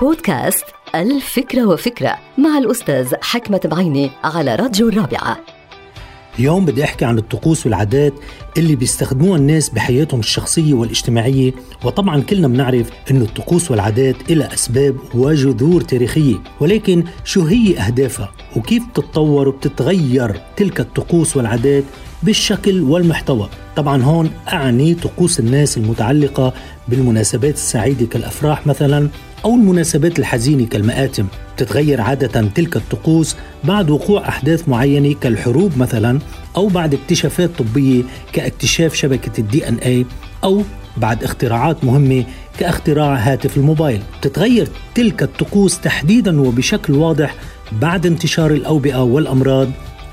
بودكاست الفكرة وفكرة مع الأستاذ حكمة بعيني على راديو الرابعة. اليوم بدي أحكي عن الطقوس والعادات اللي بيستخدموها الناس بحياتهم الشخصية والاجتماعية وطبعا كلنا بنعرف أن الطقوس والعادات إلى أسباب وجذور تاريخية. ولكن شو هي أهدافها؟ وكيف بتتطور وبتتغير تلك الطقوس والعادات بالشكل والمحتوى؟ طبعا هون أعني طقوس الناس المتعلقة بالمناسبات السعيدة كالأفراح مثلا أو المناسبات الحزينة كالمآتم تتغير عادة تلك الطقوس بعد وقوع أحداث معينة كالحروب مثلا أو بعد اكتشافات طبية كاكتشاف شبكة الدي ان اي أو بعد اختراعات مهمة كاختراع هاتف الموبايل. تتغير تلك الطقوس تحديدا وبشكل واضح بعد انتشار الأوبئة والأمراض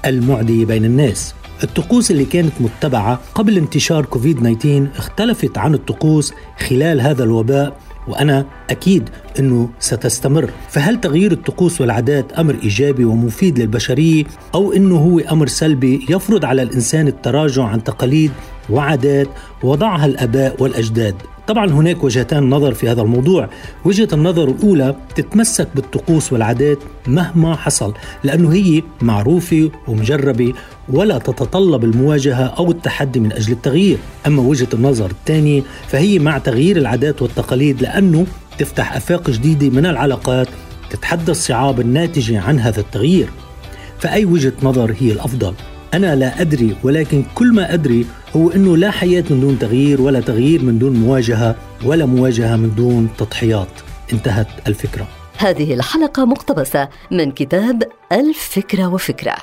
المعدية بين الناس. الطقوس اللي كانت متبعة قبل انتشار كوفيد 19 اختلفت عن الطقوس خلال هذا الوباء وأنا أكيد إنه ستستمر. فهل تغيير الطقوس والعادات أمر إيجابي ومفيد للبشرية؟ أو إنه هو أمر سلبي يفرض على الإنسان التراجع عن تقاليد وعادات وضعها الآباء والأجداد؟ طبعا هناك وجهتان نظر في هذا الموضوع. وجهة النظر الأولى تتمسك بالطقوس والعادات مهما حصل لأنه هي معروفة ومجربة ولا تتطلب المواجهة أو التحدي من أجل التغيير. أما وجهة النظر الثانية فهي مع تغيير العادات والتقاليد لأنه تفتح آفاق جديدة من العلاقات تتحدى الصعاب الناتجة عن هذا التغيير. فأي وجهة نظر هي الأفضل؟ أنا لا أدري ولكن كل ما أدري هو أنه لا حياة من دون تغيير ولا تغيير من دون مواجهة ولا مواجهة من دون تضحيات. انتهت الفكرة. هذه الحلقة مقتبسة من كتاب الفكرة وفكرة.